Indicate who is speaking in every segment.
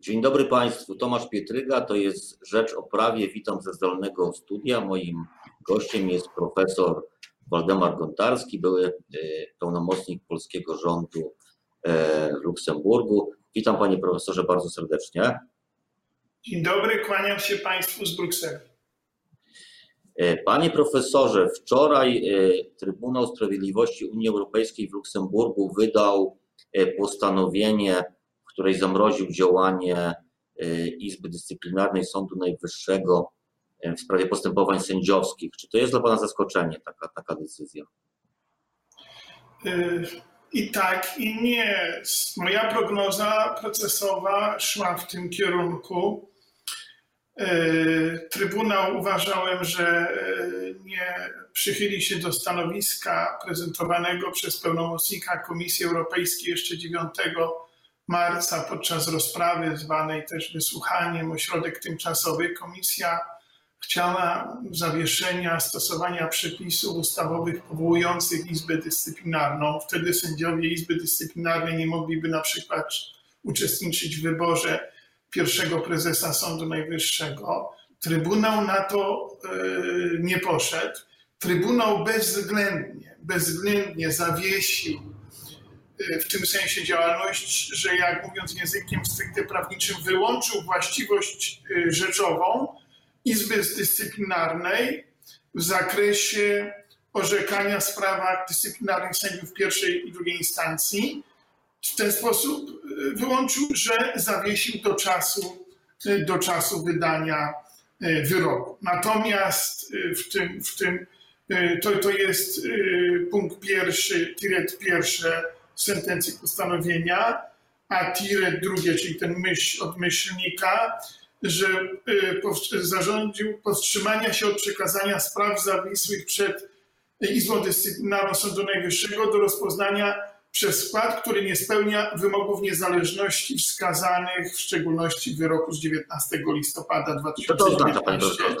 Speaker 1: Dzień dobry Państwu. Tomasz Pietryga, to jest Rzecz o Prawie. Witam ze zdalnego studia. Moim gościem jest profesor Waldemar Gontarski, były e, pełnomocnik polskiego rządu e, w Luksemburgu. Witam Panie Profesorze bardzo serdecznie.
Speaker 2: Dzień dobry, kłaniam się Państwu z Brukseli.
Speaker 1: E, panie profesorze, wczoraj Trybunał Sprawiedliwości Unii Europejskiej w Luksemburgu wydał postanowienie której zamroził działanie y, Izby Dyscyplinarnej Sądu Najwyższego y, w sprawie postępowań sędziowskich. Czy to jest dla Pana zaskoczenie, taka, taka decyzja?
Speaker 2: Y, I tak, i nie. Moja prognoza procesowa szła w tym kierunku. Trybunał uważałem, że nie przychyli się do stanowiska prezentowanego przez pełnomocnika Komisji Europejskiej jeszcze 9 marca podczas rozprawy zwanej też wysłuchaniem ośrodek tymczasowy komisja chciała zawieszenia stosowania przepisów ustawowych powołujących Izbę Dyscyplinarną. Wtedy sędziowie Izby Dyscyplinarnej nie mogliby na przykład uczestniczyć w wyborze pierwszego prezesa Sądu Najwyższego. Trybunał na to yy, nie poszedł. Trybunał bezwzględnie, bezwzględnie zawiesił w tym sensie działalność, że jak mówiąc językiem stricte prawniczym, wyłączył właściwość y, rzeczową Izby Dyscyplinarnej w zakresie orzekania w sprawach dyscyplinarnych sędziów pierwszej i drugiej instancji. W ten sposób y, wyłączył, że zawiesił do czasu, y, do czasu wydania wyroku. Natomiast w tym, w tym to, to jest punkt pierwszy, tiret pierwsze sentencji postanowienia, a tire drugie, czyli ten myśl od myślnika, że y, zarządził powstrzymania się od przekazania spraw zawisłych przed Izbą Dyscyplinarną Sądu Najwyższego do rozpoznania przez skład, który nie spełnia wymogów niezależności wskazanych w szczególności w wyroku z 19 listopada 2019. Czy,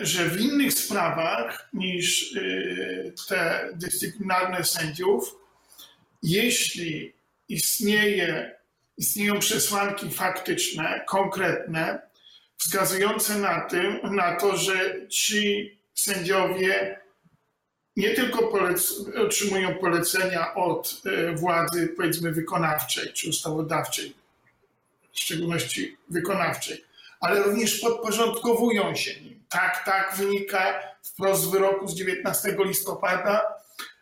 Speaker 2: że w innych sprawach niż y, te dyscyplinarne sędziów, jeśli istnieje, istnieją przesłanki faktyczne, konkretne, wskazujące na, tym, na to, że ci sędziowie nie tylko polec otrzymują polecenia od y, władzy, powiedzmy, wykonawczej czy ustawodawczej, w szczególności wykonawczej, ale również podporządkowują się nim tak, tak, wynika wprost z wyroku z 19 listopada,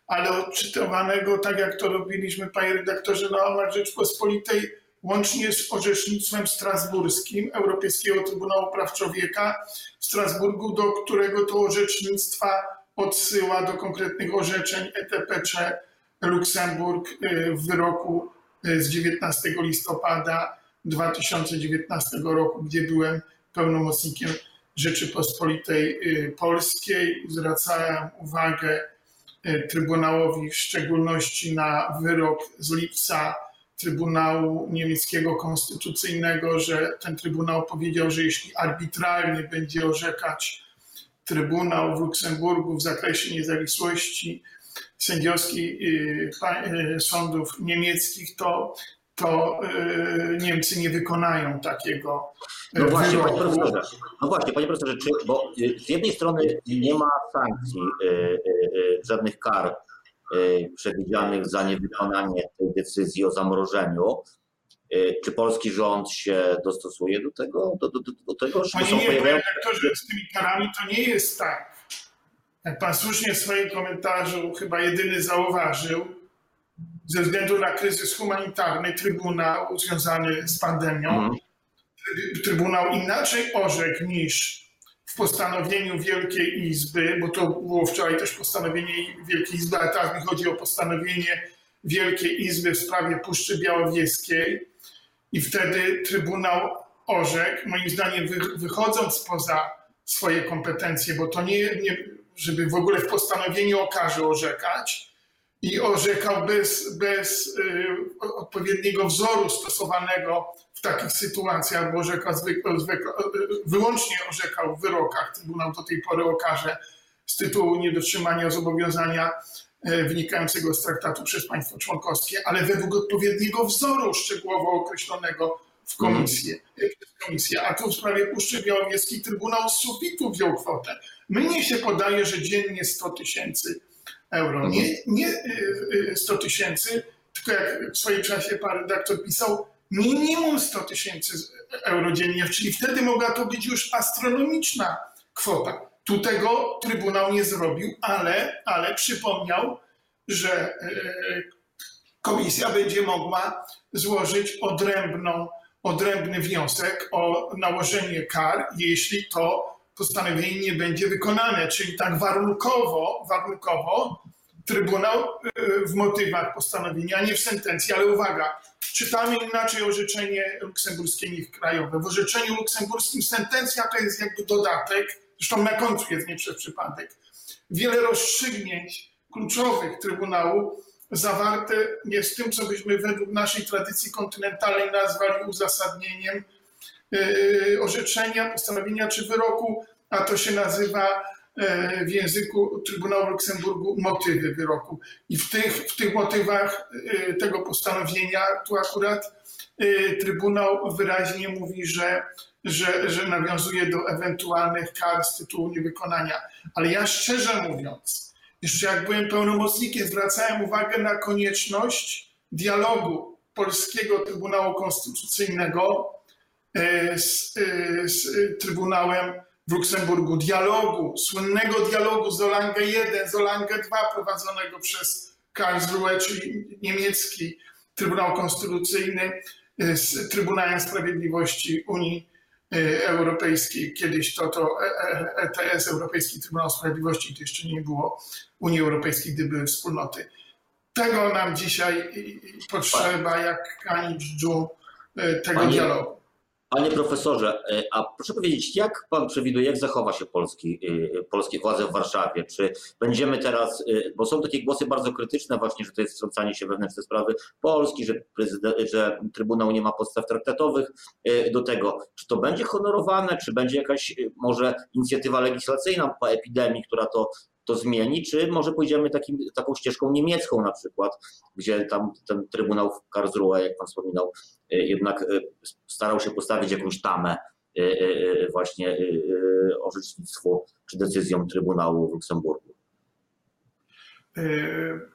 Speaker 2: ale odczytowanego, tak jak to robiliśmy, panie redaktorze, na łamach Rzeczpospolitej, łącznie z orzecznictwem strasburskim Europejskiego Trybunału Praw Człowieka w Strasburgu, do którego to orzecznictwa odsyła do konkretnych orzeczeń ETPC Luksemburg y, w wyroku y, z 19 listopada 2019 roku, gdzie byłem pełnomocnikiem Rzeczypospolitej y, Polskiej. Zwracałem uwagę y, Trybunałowi w szczególności na wyrok z lipca Trybunału Niemieckiego Konstytucyjnego, że ten Trybunał powiedział, że jeśli arbitralnie będzie orzekać Trybunał w Luksemburgu w zakresie niezawisłości sędziowskiej y, sądów niemieckich, to to y, Niemcy nie wykonają takiego
Speaker 1: y, no właśnie, panie profesorze, no właśnie, panie profesorze, czy, bo y, z jednej strony nie ma sankcji, żadnych kar przewidzianych za niewykonanie tej decyzji o zamrożeniu. Czy polski rząd się dostosuje do tego? Do, do, do tego
Speaker 2: że Panie nie, pojawiają... redaktorze, z tymi karami to nie jest tak. Jak pan słusznie w swoim komentarzu chyba jedyny zauważył, ze względu na kryzys humanitarny Trybunał związany z pandemią, mhm. Trybunał inaczej orzekł niż w postanowieniu Wielkiej Izby, bo to było wczoraj też postanowienie Wielkiej Izby, ale teraz mi chodzi o postanowienie Wielkiej Izby w sprawie Puszczy Białowieskiej i wtedy Trybunał orzekł, moim zdaniem wychodząc poza swoje kompetencje, bo to nie, nie żeby w ogóle w postanowieniu o karze orzekać, i orzekał bez, bez y, odpowiedniego wzoru stosowanego w takich sytuacjach, bo orzekał zwykle, zwykle, wyłącznie orzekał w wyrokach. Trybunał do tej pory okaże z tytułu niedotrzymania zobowiązania wynikającego z traktatu przez państwo członkowskie, ale według odpowiedniego wzoru szczegółowo określonego w komisję, przez komisję. A tu w sprawie Puszczy Białowieskiej Trybunał z sufitu wziął kwotę. Mnie się podaje, że dziennie 100 tysięcy euro. Nie, nie 100 tysięcy, tylko jak w swoim czasie pan redaktor pisał, minimum 100 tysięcy euro dziennie, czyli wtedy mogła to być już astronomiczna kwota. Tu tego Trybunał nie zrobił, ale, ale przypomniał, że komisja będzie mogła złożyć odrębną, odrębny wniosek o nałożenie kar, jeśli to postanowienie nie będzie wykonane, czyli tak warunkowo, warunkowo Trybunał w motywach postanowienia, nie w sentencji, ale uwaga, czytamy inaczej orzeczenie luksemburskie niż krajowe. W orzeczeniu luksemburskim sentencja to jest jakby dodatek, zresztą na końcu jest nie przez przypadek. Wiele rozstrzygnięć kluczowych Trybunału zawarte jest w tym, co byśmy według naszej tradycji kontynentalnej nazwali uzasadnieniem orzeczenia, postanowienia czy wyroku, a to się nazywa w języku Trybunału Luksemburgu motywy wyroku. I w tych, w tych motywach tego postanowienia tu akurat Trybunał wyraźnie mówi, że, że, że nawiązuje do ewentualnych kar z tytułu niewykonania. Ale ja szczerze mówiąc, jeszcze jak byłem pełnomocnikiem, zwracałem uwagę na konieczność dialogu Polskiego Trybunału Konstytucyjnego z, z Trybunałem w Luksemburgu, dialogu, słynnego dialogu z Olangę 1, z Olangę 2 prowadzonego przez Karlsruhe, czyli niemiecki Trybunał Konstytucyjny z Trybunałem Sprawiedliwości Unii Europejskiej. Kiedyś to, to ETS, Europejski Trybunał Sprawiedliwości, gdy jeszcze nie było Unii Europejskiej, gdy były wspólnoty. Tego nam dzisiaj potrzeba, jak kani dżdżu tego Panie, dialogu.
Speaker 1: Panie profesorze, a proszę powiedzieć, jak pan przewiduje, jak zachowa się polski, polskie władze w Warszawie? Czy będziemy teraz, bo są takie głosy bardzo krytyczne właśnie, że to jest wtrącanie się wewnętrzne sprawy Polski, że, że Trybunał nie ma podstaw traktatowych do tego. Czy to będzie honorowane, czy będzie jakaś może inicjatywa legislacyjna po epidemii, która to to zmieni, czy może pójdziemy takim, taką ścieżką niemiecką na przykład, gdzie tam ten Trybunał w Karlsruhe, jak pan wspominał, jednak starał się postawić jakąś tamę właśnie orzecznictwu czy decyzjom Trybunału w Luksemburgu.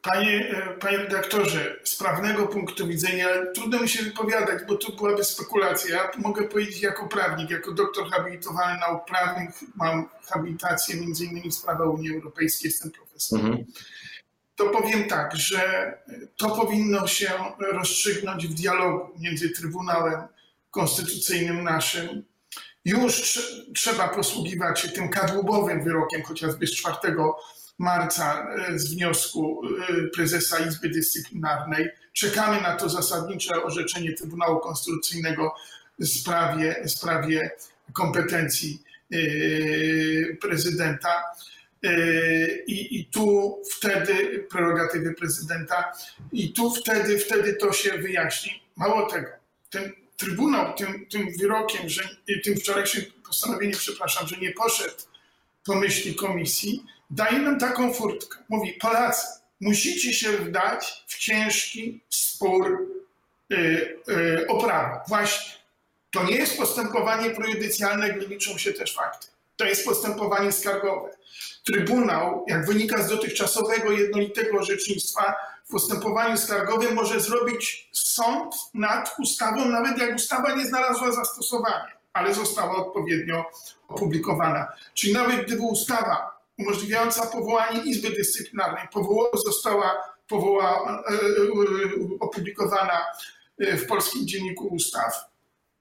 Speaker 2: Panie, panie redaktorze, z prawnego punktu widzenia trudno mi się wypowiadać, bo to byłaby spekulacja. Ja mogę powiedzieć jako prawnik, jako doktor habilitowany nauk prawnych, mam habilitację między innymi w sprawach Unii Europejskiej, jestem profesorem. Mhm. To powiem tak, że to powinno się rozstrzygnąć w dialogu między Trybunałem Konstytucyjnym naszym. Już trzeba posługiwać się tym kadłubowym wyrokiem, chociażby z 4 marca z wniosku prezesa Izby Dyscyplinarnej. Czekamy na to zasadnicze orzeczenie Trybunału Konstytucyjnego w sprawie, w sprawie kompetencji prezydenta. I, I tu wtedy prerogatywy prezydenta, i tu wtedy, wtedy to się wyjaśni. Mało tego, ten Trybunał tym, tym wyrokiem, że, tym wczorajszym postanowieniem, przepraszam, że nie poszedł po myśli komisji, daje nam taką furtkę. Mówi, Polacy, musicie się wdać w ciężki spór yy, o prawo. Właśnie. To nie jest postępowanie prejudycjalne, gdy liczą się też fakty. To jest postępowanie skargowe. Trybunał, jak wynika z dotychczasowego jednolitego orzecznictwa, w postępowaniu skargowym może zrobić sąd nad ustawą, nawet jak ustawa nie znalazła zastosowania, ale została odpowiednio opublikowana. Czyli nawet gdyby ustawa umożliwiająca powołanie Izby Dyscyplinarnej została powoła, e, e, opublikowana e, w Polskim Dzienniku Ustaw,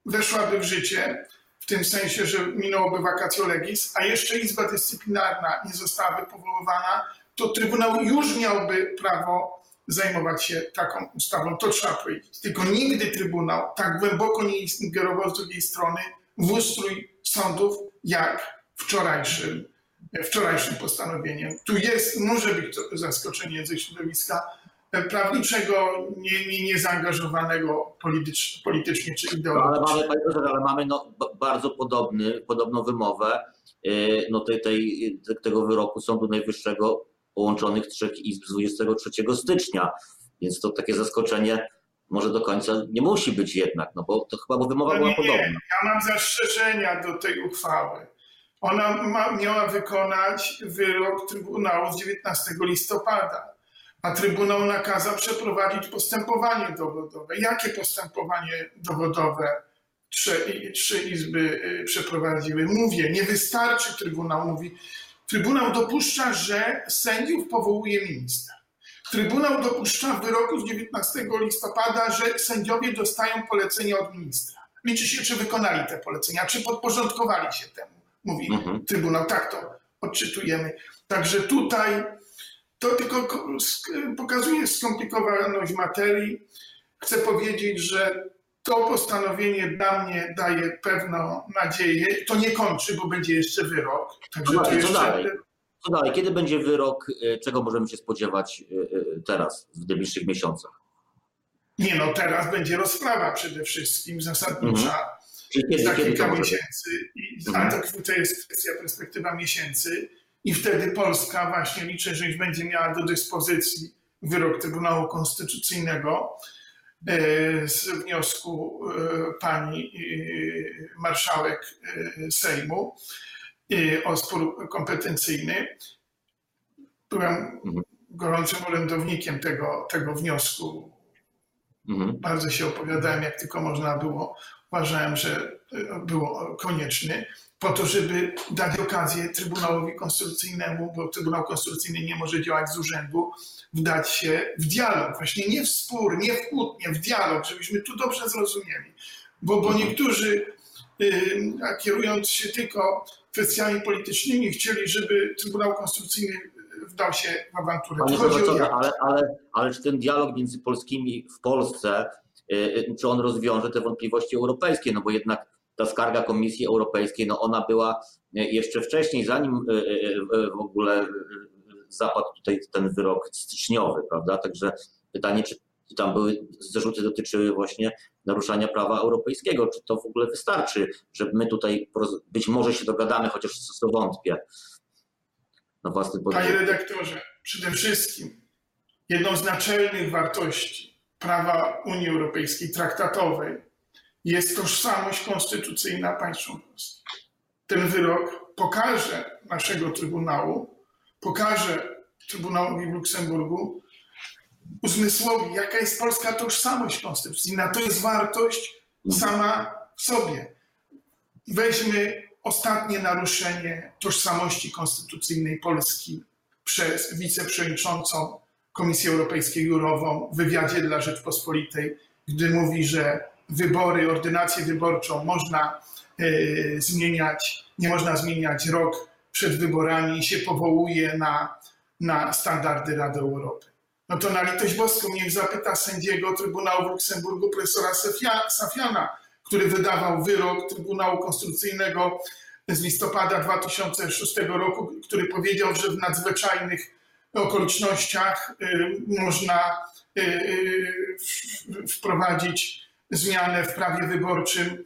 Speaker 2: weszłaby w życie, w tym sensie, że minęłoby vacatio legis, a jeszcze Izba Dyscyplinarna nie zostałaby powoływana, to Trybunał już miałby prawo zajmować się taką ustawą. To trzeba powiedzieć. Tylko nigdy Trybunał tak głęboko nie ingerował z drugiej strony w ustrój sądów, jak wczorajszym wczorajszym postanowieniem. Tu jest, może być to zaskoczenie ze środowiska prawniczego, nie, nie, nie zaangażowanego politycz, politycznie czy ideologicznie.
Speaker 1: ale mamy, ale mamy no, bardzo podobny, podobną wymowę no, tej, tej, tego wyroku Sądu Najwyższego połączonych trzech izb z 23 stycznia, więc to takie zaskoczenie może do końca nie musi być jednak, no bo to chyba bo wymowa
Speaker 2: No
Speaker 1: była
Speaker 2: nie,
Speaker 1: podobna.
Speaker 2: ja mam zastrzeżenia do tej uchwały. Ona ma, miała wykonać wyrok Trybunału z 19 listopada, a Trybunał nakazał przeprowadzić postępowanie dowodowe. Jakie postępowanie dowodowe trzy, trzy izby y, przeprowadziły? Mówię, nie wystarczy Trybunał mówi. Trybunał dopuszcza, że sędziów powołuje minister. Trybunał dopuszcza w wyroku z 19 listopada, że sędziowie dostają polecenia od ministra. Liczy się, czy wykonali te polecenia, czy podporządkowali się temu, mówi
Speaker 1: Mhm.
Speaker 2: Trybunał. Tak to odczytujemy. Także tutaj to tylko pokazuje skomplikowaność materii. Chcę powiedzieć, że to postanowienie dla mnie daje pewną nadzieję. To nie kończy, bo będzie jeszcze wyrok. Także
Speaker 1: No
Speaker 2: to jeszcze
Speaker 1: dalej? Co dalej? Kiedy będzie wyrok? y, Czego możemy się spodziewać y, y, teraz, w najbliższych miesiącach?
Speaker 2: Nie no, teraz będzie rozprawa przede wszystkim zasadnicza
Speaker 1: Czyli kiedy,
Speaker 2: za
Speaker 1: kiedy
Speaker 2: kilka
Speaker 1: może?
Speaker 2: miesięcy. I,
Speaker 1: Mhm.
Speaker 2: A to, to jest kwestia perspektywa miesięcy i wtedy Polska właśnie liczę, że już będzie miała do dyspozycji wyrok Trybunału Konstytucyjnego e, z wniosku e, pani e, marszałek Sejmu e, o spór kompetencyjny. Byłem
Speaker 1: Mhm.
Speaker 2: gorącym orędownikiem tego, tego wniosku
Speaker 1: Mhm.
Speaker 2: bardzo się opowiadałem, jak tylko można było. Uważałem, że e, było konieczny, po to, żeby dać okazję Trybunałowi Konstytucyjnemu, bo Trybunał Konstytucyjny nie może działać z urzędu, wdać się w dialog. Właśnie nie w spór, nie w kłótnię, w dialog, żebyśmy tu dobrze zrozumieli. Bo, bo niektórzy, y, kierując się tylko kwestiami politycznymi, chcieli, żeby Trybunał Konstytucyjny wdał się w awanturę.
Speaker 1: Panie ale, ale, ale czy ten dialog między polskimi w Polsce, y, y, czy on rozwiąże te wątpliwości europejskie? No bo jednak ta skarga Komisji Europejskiej, no ona była y, jeszcze wcześniej, zanim w ogóle zapadł tutaj ten wyrok styczniowy, prawda? Także pytanie, czy czy tam były zarzuty dotyczyły właśnie naruszania prawa europejskiego, czy to w ogóle wystarczy, że my tutaj być może się dogadamy, chociaż to wątpię. Na własny
Speaker 2: Panie redaktorze, przede wszystkim jedną z naczelnych wartości prawa Unii Europejskiej traktatowej jest tożsamość konstytucyjna państw członkowskich. Ten wyrok pokaże naszego Trybunału, pokaże Trybunałowi w Luksemburgu, uzmysłowi, jaka jest polska tożsamość konstytucyjna. To jest wartość sama w sobie. Weźmy ostatnie naruszenie tożsamości konstytucyjnej Polski przez wiceprzewodniczącą Komisji Europejskiej Jurową w wywiadzie dla Rzeczpospolitej, gdy mówi, że wybory, ordynację wyborczą można e, zmieniać, nie można zmieniać rok przed wyborami i się powołuje na, na standardy Rady Europy. No to na litość boską niech zapyta sędziego Trybunału w Luksemburgu profesora Safia- Safiana, który wydawał wyrok Trybunału Konstytucyjnego z listopada 2006 roku, który powiedział, że w nadzwyczajnych okolicznościach y, można y, y, wprowadzić zmianę w prawie wyborczym.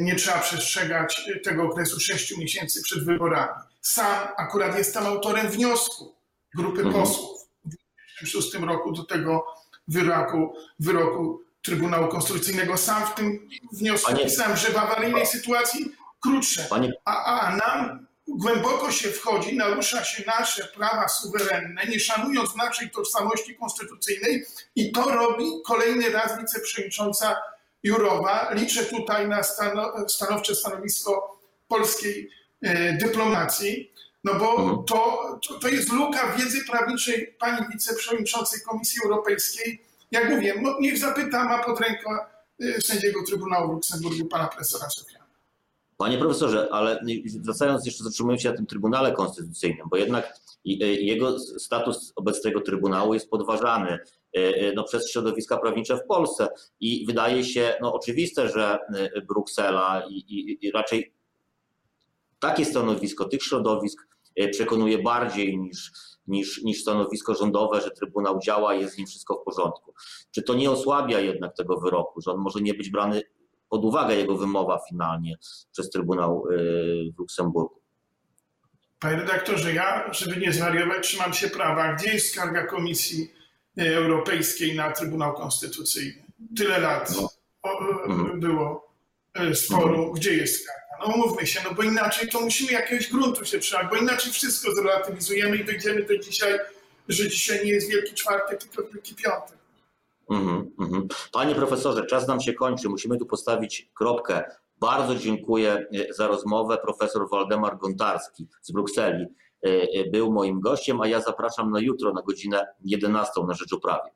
Speaker 2: Nie trzeba przestrzegać tego okresu 6 miesięcy przed wyborami. Sam akurat jestem autorem wniosku grupy
Speaker 1: Mhm.
Speaker 2: posłów w 2006 roku do tego wyroku, wyroku Trybunału Konstytucyjnego. Sam w tym wniosku
Speaker 1: Panie-
Speaker 2: pisałem, że w awaryjnej sytuacji krótsze.
Speaker 1: Panie
Speaker 2: A, a nam głęboko się wchodzi, narusza się nasze prawa suwerenne, nie szanując naszej tożsamości konstytucyjnej i to robi kolejny raz wiceprzewodnicząca Jurowa. Liczę tutaj na stano, stanowcze stanowisko polskiej e, dyplomacji, no bo
Speaker 1: Mhm.
Speaker 2: to, to, to jest luka wiedzy prawniczej pani wiceprzewodniczącej Komisji Europejskiej. Jak mówię, no, niech zapyta, ma pod ręką e, sędziego Trybunału w Luksemburgu pana profesora Sofiana.
Speaker 1: Panie profesorze, ale wracając jeszcze, zatrzymując się na tym Trybunale Konstytucyjnym, bo jednak e, jego status obecnego Trybunału jest podważany e, no, przez środowiska prawnicze w Polsce i wydaje się no, oczywiste, że Bruksela i, i, i raczej takie stanowisko tych środowisk przekonuje bardziej niż, niż, niż stanowisko rządowe, że Trybunał działa i jest z nim wszystko w porządku. Czy to nie osłabia jednak tego wyroku, że on może nie być brany pod uwagę, jego wymowa finalnie przez Trybunał y, w Luksemburgu?
Speaker 2: Panie redaktorze, ja, żeby nie zwariować, trzymam się prawa. Gdzie jest skarga Komisji Europejskiej na Trybunał Konstytucyjny? Tyle lat
Speaker 1: No.
Speaker 2: o,
Speaker 1: Mhm.
Speaker 2: było e, sporu. Gdzie jest skarga? No mówmy się, no bo inaczej to musimy jakiegoś gruntu się trzymać, bo inaczej wszystko zrelatywizujemy i dojdziemy do dzisiaj, że dzisiaj nie jest Wielki Czwartek, tylko Wielki Piątek.
Speaker 1: Mhm, mhm. Panie profesorze, czas nam się kończy. Musimy tu postawić kropkę. Bardzo dziękuję e, za rozmowę. Profesor Waldemar Gontarski z Brukseli e, e, był moim gościem, a ja zapraszam na jutro na godzinę 11 na Rzecz Uprawie.